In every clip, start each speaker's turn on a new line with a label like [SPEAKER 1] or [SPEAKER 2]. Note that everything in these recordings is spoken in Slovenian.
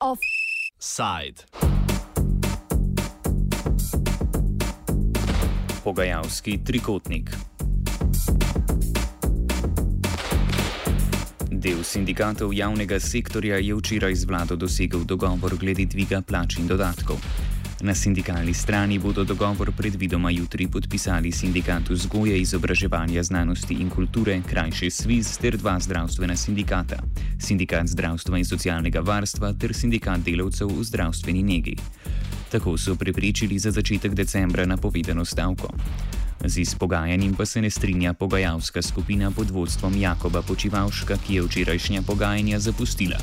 [SPEAKER 1] Offside. Pogajalski trikotnik. Del sindikatov javnega sektorja je včeraj z vlado dosegel dogovor glede dviga plač in dodatkov. Na sindikalni strani bodo dogovor predvidoma jutri podpisali sindikat vzgoje, izobraževanja, znanosti in kulture, krajši SWIZ ter dva zdravstvena sindikata: sindikat zdravstva in socialnega varstva ter sindikat delavcev v zdravstveni negi. Tako so prepričali za začetek decembra napovedano stavko. Z izpogajanjem pa se ne strinja pogajalska skupina pod vodstvom Jakoba Počivalška, ki je včerajšnja pogajanja zapustila.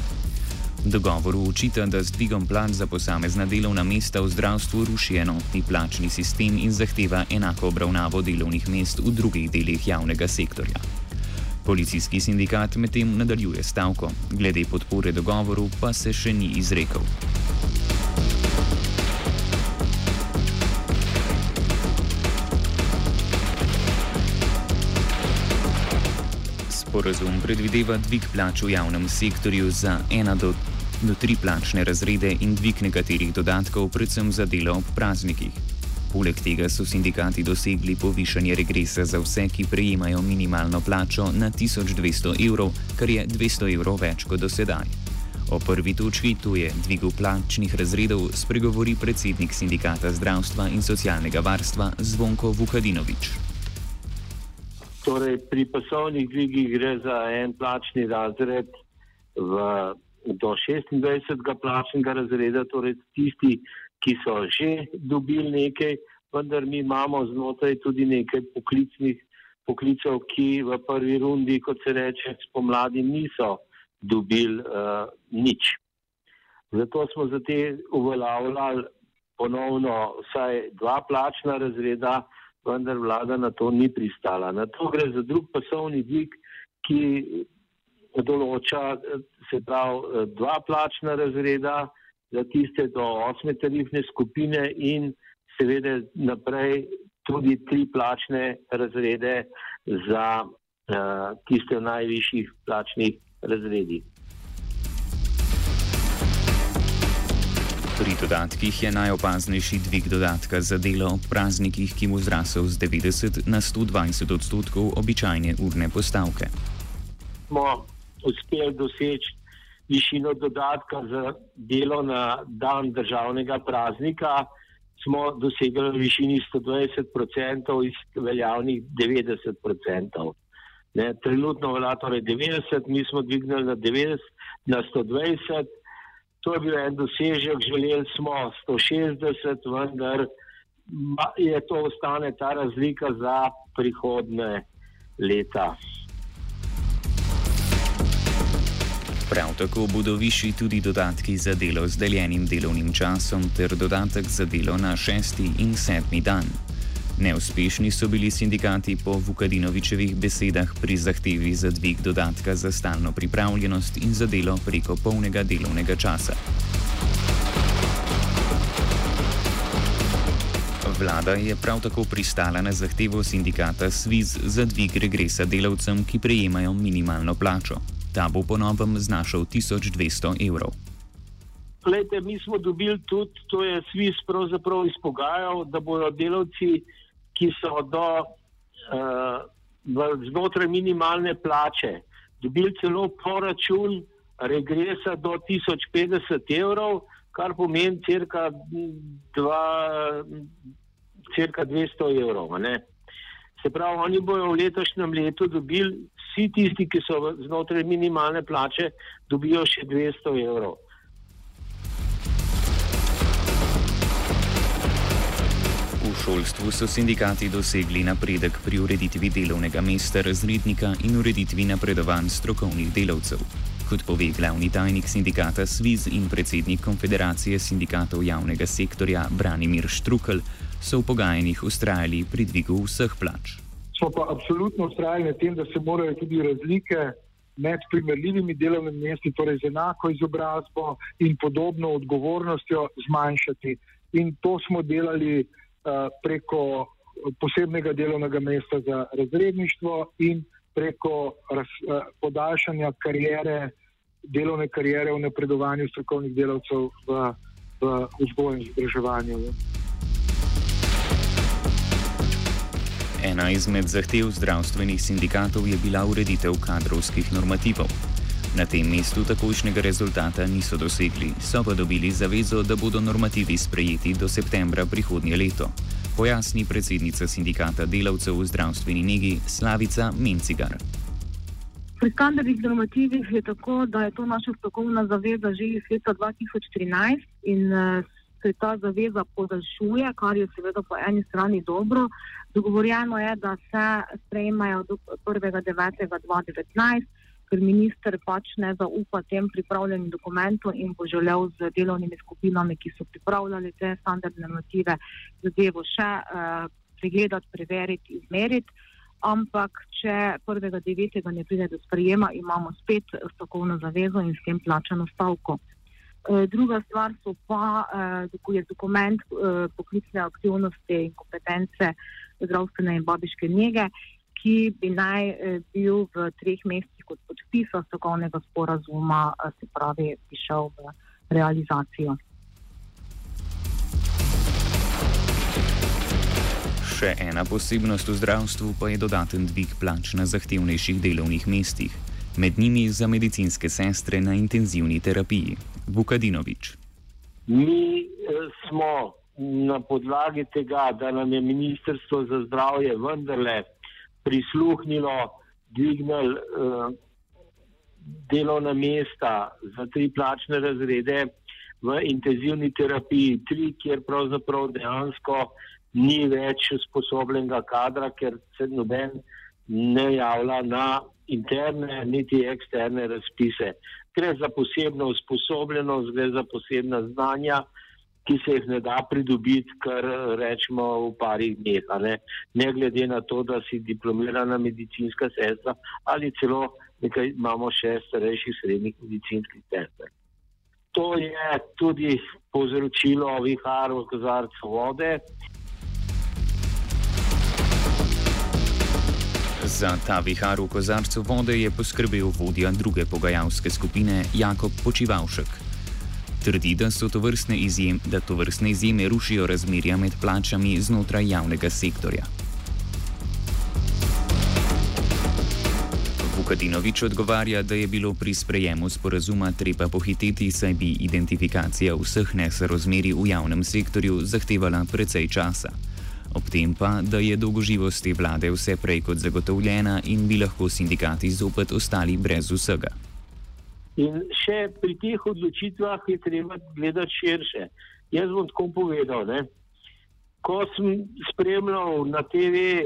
[SPEAKER 1] Dogovoru učita, da z dvigom plač za posamezna delovna mesta v zdravstvu ruši enotni plačni sistem in zahteva enako obravnavo delovnih mest v drugih delih javnega sektorja. Policijski sindikat medtem nadaljuje stavko, glede podpore dogovoru pa se še ni izrekel. Sporazum predvideva dvig plač v javnem sektorju za 1 do, do 3 plačne razrede in dvig nekaterih dodatkov, predvsem za delo ob praznikih. Poleg tega so sindikati dosegli povišanje regresa za vse, ki prejemajo minimalno plačo na 1200 evrov, kar je 200 evrov več kot do sedaj. O prvi točki, to je dvigu plačnih razredov, spregovori predsednik sindikata zdravstva in socialnega varstva Zvonko Vukadinovič.
[SPEAKER 2] Torej, pri pasovnih dvigih gre za en plačni razred v, do 26. plačnega razreda, torej tisti, ki so že dobili nekaj, vendar mi imamo znotraj tudi nekaj poklicnih poklicev, ki v prvi rundi, kot se reče, spomladi niso dobili uh, nič. Zato smo za te uveljavljali ponovno vsaj dva plačna razreda, vendar vlada na to ni pristala. Na to gre za drug pasovni dvig, ki določa se pravi dva plačna razreda za tiste do osme tarifne skupine in seveda naprej tudi tri plačne razrede za uh, tiste v najvišjih plačnih razredih.
[SPEAKER 1] Pri dodatkih je najopaznejši dvig dodatka za delo ob praznikih, ki mu zrasel z 90 na 120 odstotkov običajne urne postavke.
[SPEAKER 2] Smo uspeli doseči višino dodatka za delo na dan državnega praznika, smo dosegli v višini 120% iz veljavnih 90%. Ne, trenutno velja torej 90, mi smo dvignili na 90, na 120. To je bil en dosežek, želeli smo 160, vendar je to ostane ta razlika za prihodne leta.
[SPEAKER 1] Prav tako bodo višji tudi dodatki za delo z deljenim delovnim časom ter dodatek za delo na šesti in sedmi dan. Neuspešni so bili sindikati po Vukadinovičevih besedah pri zahtevi za dvig dodatka za stalno pripravljenost in za delo preko polnega delovnega časa. Vlada je prav tako pristala na zahtevo sindikata SWIZ za dvig regresa delavcem, ki prejemajo minimalno plačo. Ta bo po novem znašal 1200 evrov.
[SPEAKER 2] Lejte, mi smo dobili tudi, to je SWIZ pravzaprav izpogajal, da bodo delavci ki so do, uh, znotraj minimalne plače dobili celo poračun regresa do 1050 evrov, kar pomeni cirka, dva, cirka 200 evrov. Ne? Se pravi, oni bojo v letošnjem letu dobili, vsi tisti, ki so znotraj minimalne plače, dobijo še 200 evrov.
[SPEAKER 1] Šolstvu so sindikati dosegli napredek pri ureditvi delovnega mesta razrednika in ureditvi napredovanj strokovnih delavcev. Kot pove glavni tajnik sindikata SWIZ in predsednik Konfederacije sindikatov javnega sektorja Branimir Štrukel, so v pogajanjih ustrajali pri dvigu vseh plač.
[SPEAKER 3] Smo pa absolutno ustrajali na tem, da se morajo tudi razlike med primerljivimi delovnimi mesti, torej z enako izobrazbo in podobno odgovornostjo, zmanjšati. In to smo delali. Eh, preko posebnega delovnega mesta za razredništvo in preko raz, uh, podaljšanja karijere, delovne karijere v napredovanju strokovnih delavcev v, v vzgoju in izobraževanju.
[SPEAKER 1] Ena izmed zahtev zdravstvenih sindikatov je bila ureditev kadrovskih normativov. Na tem mestu takojšnjega rezultata niso dosegli, so pa dobili zavezo, da bodo normativi sprejeti do septembra prihodnje leto. Pojasni predsednica sindikata delavcev v zdravstveni negi Slavica Mencigar.
[SPEAKER 4] Pri standardnih normativih je tako, da je to naša strokovna zaveza že iz leta 2013 in uh, se ta zaveza podaljšuje, kar je seveda po eni strani dobro. Dogovorjeno je, da se sprejmejo do 1.9.2019 ker minister pač ne zaupa tem pripravljenim dokumentom in bo želel z delovnimi skupinami, ki so pripravljali te standardne normative, zadevo še uh, pregledati, preveriti, izmeriti. Ampak, če 1.9. ne pride do sprejema, imamo spet strokovno zavezo in s tem plačano stavko. E, druga stvar so pa, e, je dokument e, poklicne aktivnosti in kompetence zdravstvene in babiške njege, ki bi naj eh, bil v treh mesecih kot podpisa strokovnega sporazuma, eh, se pravi, prišel v realizacijo.
[SPEAKER 1] Še ena posebnost v zdravstvu pa je dodaten dvig plač na zahtevnejših delovnih mestih, med njimi za medicinske sestre na intenzivni terapiji. Vukadinovič.
[SPEAKER 2] Mi eh, smo na podlagi tega, da nam je Ministrstvo za zdravje vendarle prisluhnilo, dvignili uh, delovna mesta za tri plačne razrede v intenzivni terapiji, tri, kjer pravzaprav dejansko ni več usposobljenega kadra, ker se noben ne javlja na interne niti eksterne razpise. Gre za posebno usposobljenost, gre za posebna znanja ki se jih ne da pridobiti, kar rečemo v parih dneh. Ne? ne glede na to, da si diplomirana medicinska sestra ali celo nekaj imamo še starejših srednjih medicinskih sester. To je tudi povzročilo vihar v kozarcu vode.
[SPEAKER 1] Za ta vihar v kozarcu vode je poskrbel vodja druge pogajalske skupine Jakob Počivalšek. Trdi, da so to vrstne, izjem, da to vrstne izjeme rušijo razmerja med plačami znotraj javnega sektorja. Vukadinovič odgovarja, da je bilo pri sprejemu sporazuma treba pohiteti, saj bi identifikacija vseh nesorozmeri v javnem sektorju zahtevala precej časa. Ob tem pa, da je dolgoživost te vlade vse prej kot zagotovljena in bi lahko sindikati zopet ostali brez vsega.
[SPEAKER 2] In še pri teh odločitvah je treba gledati širše. Jaz bom tako povedal. Ne? Ko sem spremljal na TV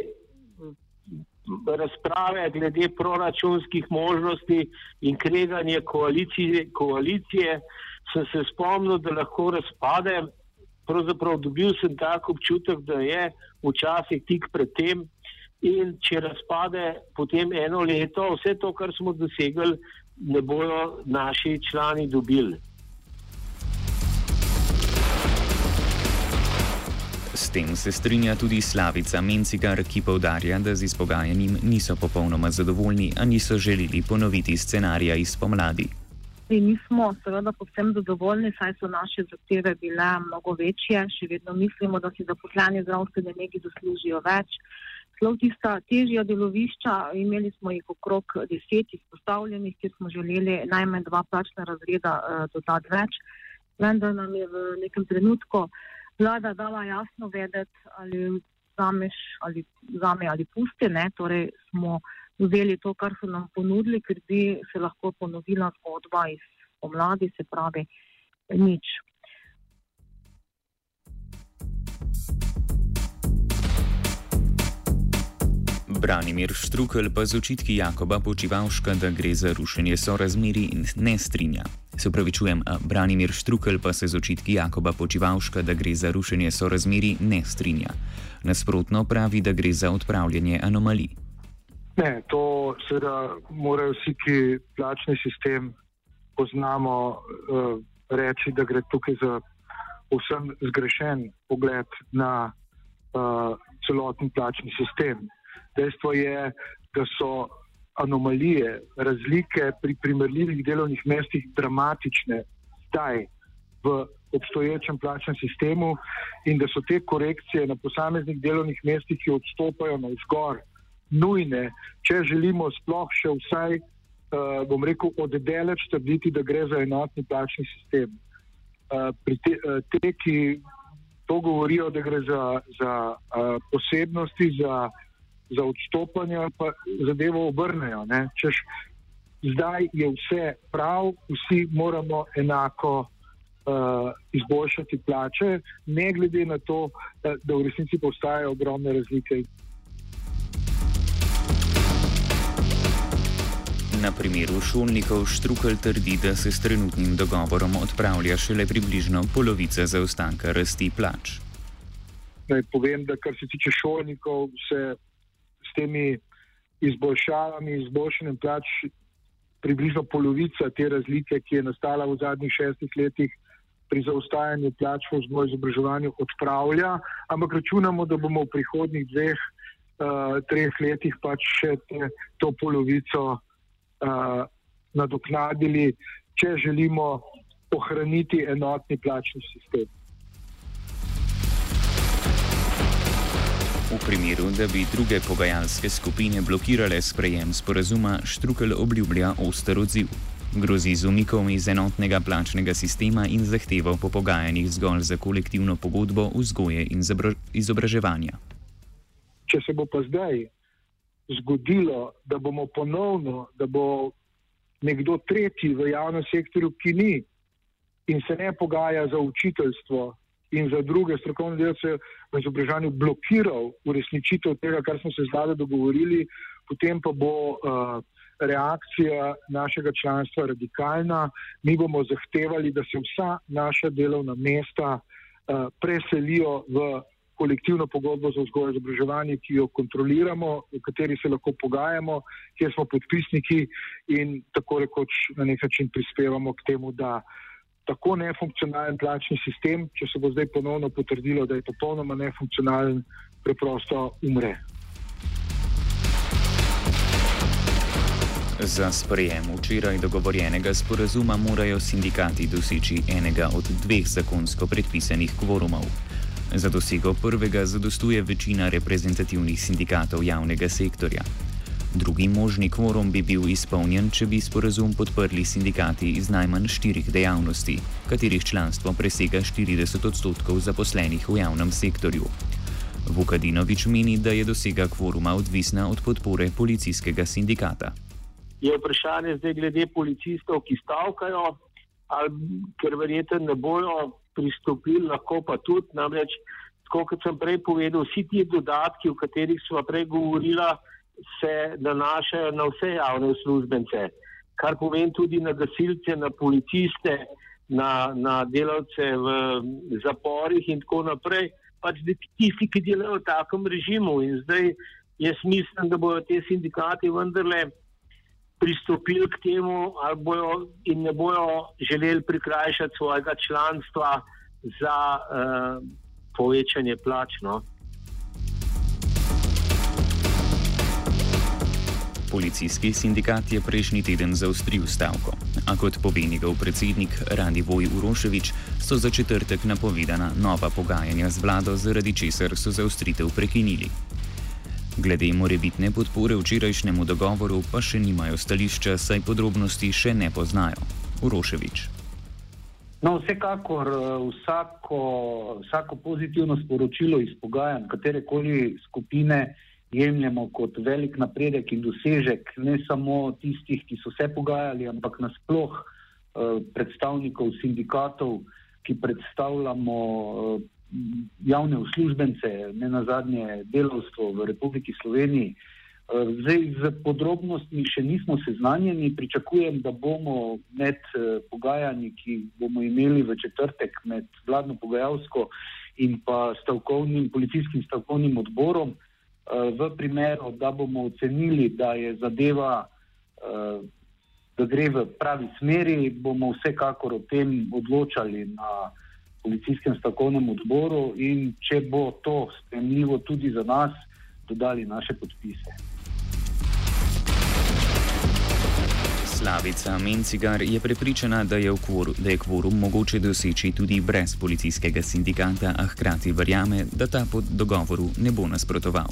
[SPEAKER 2] razprave glede proračunskih možnosti in kreganje koalicije, koalicije, sem se spomnil, da lahko razpade. Pravzaprav dobil sem tak občutek, da je včasih tik pred tem. In če razpade potem eno leto, vse to, kar smo dosegli, ne bodo naši člani dobili.
[SPEAKER 1] S tem se strinja tudi Slavica Mencigar, ki povdarja, da z izpogajanjem niso popolnoma zadovoljni, a niso želeli ponoviti scenarija iz pomladi.
[SPEAKER 4] Mi nismo seveda povsem zadovoljni, saj so naše zahteve bile mnogo večje. Še vedno mislimo, da si zaposleni zdravstvene negi zaslužijo več celo tista težja delovišča, imeli smo jih okrog deset izpostavljenih, kjer smo želeli najmanj dva plačna razreda uh, dodati več. Vendar nam je v nekem trenutku vlada dala jasno vedeti, ali zameš ali zame ali pusti. Ne? Torej smo vzeli to, kar so nam ponudili, ker bi se lahko ponovila zgodba iz pomladi, se pravi nič.
[SPEAKER 1] Branimir Štrukel pa z očitki Jakoba Počivalška, da gre za rušenje sorazmeri in ne strinja. Se upravičujem, Branimir Štrukel pa se z očitki Jakoba Počivalška, da gre za rušenje sorazmeri, ne strinja. Nasprotno pravi, da gre za odpravljanje anomalij.
[SPEAKER 3] Ne, to seveda morajo vsi, ki plačni sistem poznamo, uh, reči, da gre tukaj za povsem zgrešen pogled na uh, celoten plačni sistem. Dejstvo je, da so anomalije, razlike pri primerljivih delovnih mestih dramatične zdaj v obstoječem plačnem sistemu in da so te korekcije na posameznih delovnih mestih, ki odstopajo na vzgor, nujne, če želimo sploh še vsaj, uh, bom rekel, oddeleč trditi, da gre za enotni plačni sistem. Uh, te, uh, te, ki to govorijo, da gre za, za uh, posebnosti, za, za odstopanja, pa zadevo obrnejo. Češ, zdaj je vse prav, vsi moramo enako uh, izboljšati plače, ne glede na to, da, da v resnici postajajo ogromne razlike.
[SPEAKER 1] Na primeru šolnikov Štrukel trdi, da se s trenutnim dogovorom odpravlja šele približno polovica zaostanka rasti plač.
[SPEAKER 3] Naj povem, da kar se tiče šolnikov, se temi izboljšavami, izboljšanjem plač, približno polovica te razlike, ki je nastala v zadnjih šestih letih pri zaostajanju plač v vzgoju in izobraževanju, odpravlja, ampak računamo, da bomo v prihodnjih dveh, uh, treh letih pač še te, to polovico uh, nadoknadili, če želimo ohraniti enotni plačni sistem.
[SPEAKER 1] V primeru, da bi druge pogajalske skupine blokirale sprejem sporazuma, Štrukel obljublja oster odziv. Grozi z umikom iz enotnega plačnega sistema in zahtevo po pogajanjih zgolj za kolektivno pogodbo vzgoje in izobraževanja.
[SPEAKER 3] Če se bo pa zdaj zgodilo, da bomo ponovno, da bo nekdo tretji v javnem sektorju, ki ni in se ne pogaja za učiteljstvo in za druge strokovne delce v izobraževanju, blokiral uresničitev tega, kar smo se zdaj dogovorili, potem pa bo uh, reakcija našega članstva radikalna. Mi bomo zahtevali, da se vsa naša delovna mesta uh, preselijo v kolektivno pogodbo za vzgojo in izobraževanje, ki jo kontroliramo, v kateri se lahko pogajamo, kjer smo podpisniki in tako rekoč na nek način prispevamo k temu, da tako nefunkcionalen plačni sistem, če se bo zdaj ponovno potrdilo, da je popolnoma nefunkcionalen, preprosto umre.
[SPEAKER 1] Za sprejem včeraj dogovorjenega sporazuma morajo sindikati doseči enega od dveh zakonsko predpisanih kvorumov. Za dosego prvega zadostuje večina reprezentativnih sindikatov javnega sektorja. Drugi možni kvorum bi bil izpolnjen, če bi sporazum podprli sindikati iz najmanj štirih dejavnosti, katerih članstvo presega 40 odstotkov zaposlenih v javnem sektorju. Vukadinovič meni, da je dosega kvoruma odvisna od podpore policijskega sindikata.
[SPEAKER 2] Je vprašanje zdaj glede policistov, ki stavkajo, ali ker verjetno ne bojo pristopili, lahko pa tudi. Namreč, kot sem prej povedal, vsi ti dodatki, o katerih smo prej govorili, se nanašajo na vse javne uslužbence, kar pomeni tudi na gasilce, na policiste, na, na delavce v zaporih in tako naprej. Pač tisti, ki delajo v takem režimu. In zdaj jaz mislim, da bodo te sindikati vendarle pristopili k temu, ali bojo in ne bojo želeli prikrajšati svojega članstva za uh, povečanje plač. No.
[SPEAKER 1] Policijski sindikat je prejšnji teden zaustril stavko, a kot pove njegov predsednik Radi Voj Uroševič, so za četrtek napovedana nova pogajanja z vlado, zaradi česar so zaustritev prekinili. Glede morebitne podpore včerajšnjemu dogovoru pa še nimajo stališča, saj podrobnosti še ne poznajo. Uroševič.
[SPEAKER 5] No, vsekakor eh, vsako, vsako pozitivno sporočilo iz pogajanj katerekoli skupine jemljemo kot velik napredek in dosežek ne samo tistih, ki so se pogajali, ampak nasploh eh, predstavnikov sindikatov, ki predstavljamo eh, javne uslužbence, ne na zadnje delovstvo v Republiki Sloveniji. Eh, zdaj, z podrobnostmi še nismo seznanjeni. Pričakujem, da bomo med pogajanji, ki bomo imeli v četrtek med vladno pogajalsko in pa stavkovnim, policijskim stavkovnim odborom, v primeru, da bomo ocenili, da je zadeva, da gre v pravi smeri, bomo vsekakor o tem odločali na policijskem stavkovnem odboru in če bo to spremljivo tudi za nas, dodali naše podpise.
[SPEAKER 1] Slavica Mencigar je prepričana, da je, kvoru, da je kvorum mogoče doseči tudi brez policijskega sindikata, a hkrati verjame, da ta pod dogovoru ne bo nasprotoval.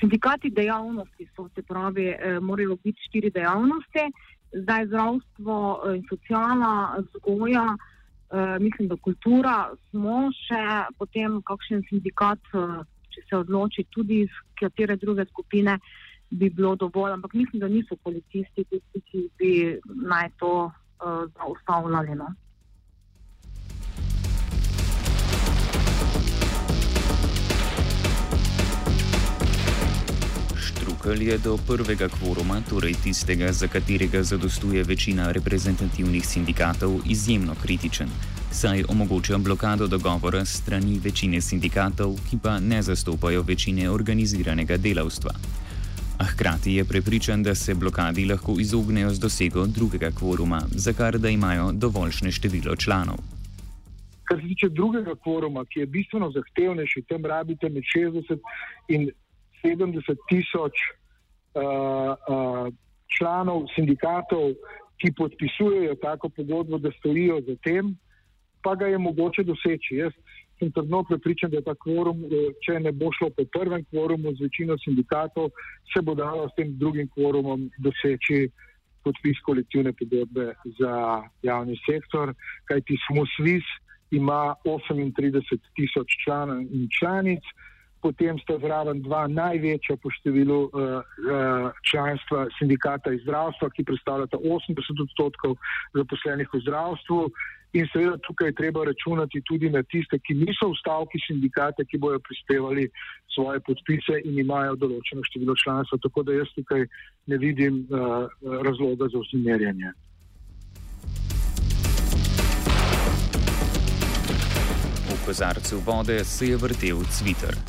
[SPEAKER 4] Sindikati dejavnosti so, se pravi, eh, morajo biti štiri dejavnosti, zdaj zdravstvo in eh, socialna vzgoja, eh, mislim, da kultura, smo še potem kakšen sindikat, če se odloči tudi iz katere druge skupine bi bilo dovolj, ampak mislim, da niso policisti tisti, ki bi naj to uh, zaustavljali. No.
[SPEAKER 1] Štrukelj je do prvega kvoruma, torej tistega, za katerega zadostuje večina reprezentativnih sindikatov, izjemno kritičen, saj omogoča blokado dogovora strani večine sindikatov, ki pa ne zastopajo večine organiziranega delavstva a hkrati je prepričan, da se blokadi lahko izognejo z dosego drugega kvoruma, za kar da imajo dovoljšne število članov.
[SPEAKER 3] Kar se tiče drugega kvoruma, ki je bistveno zahtevnejši, tam rabite med 60 in 70 tisoč uh, uh, članov sindikatov, ki podpisujejo tako pogodbo, da stojijo za tem, pa ga je mogoče doseči. Jaz sem trdno prepričan, da je ta kvorum, eh, če ne bo šlo po prvem kvorumu z večino sindikatov, se bo dalo s tem drugim kvorumom doseči podpis kolektivne pogodbe za javni sektor, kajti smo SWIS ima 38 tisoč članov in članic, potem sta zraven dva največja po številu uh, članstva sindikata iz zdravstva, ki predstavljata 80 odstotkov zaposlenih v zdravstvu. In seveda tukaj treba računati tudi na tiste, ki niso v stavki sindikate, ki bojo prispevali svoje podpise in imajo določeno število članstva. Tako da jaz tukaj ne vidim uh, razloga za usmerjanje.
[SPEAKER 1] V kozarcu vode se je vrtel cviter.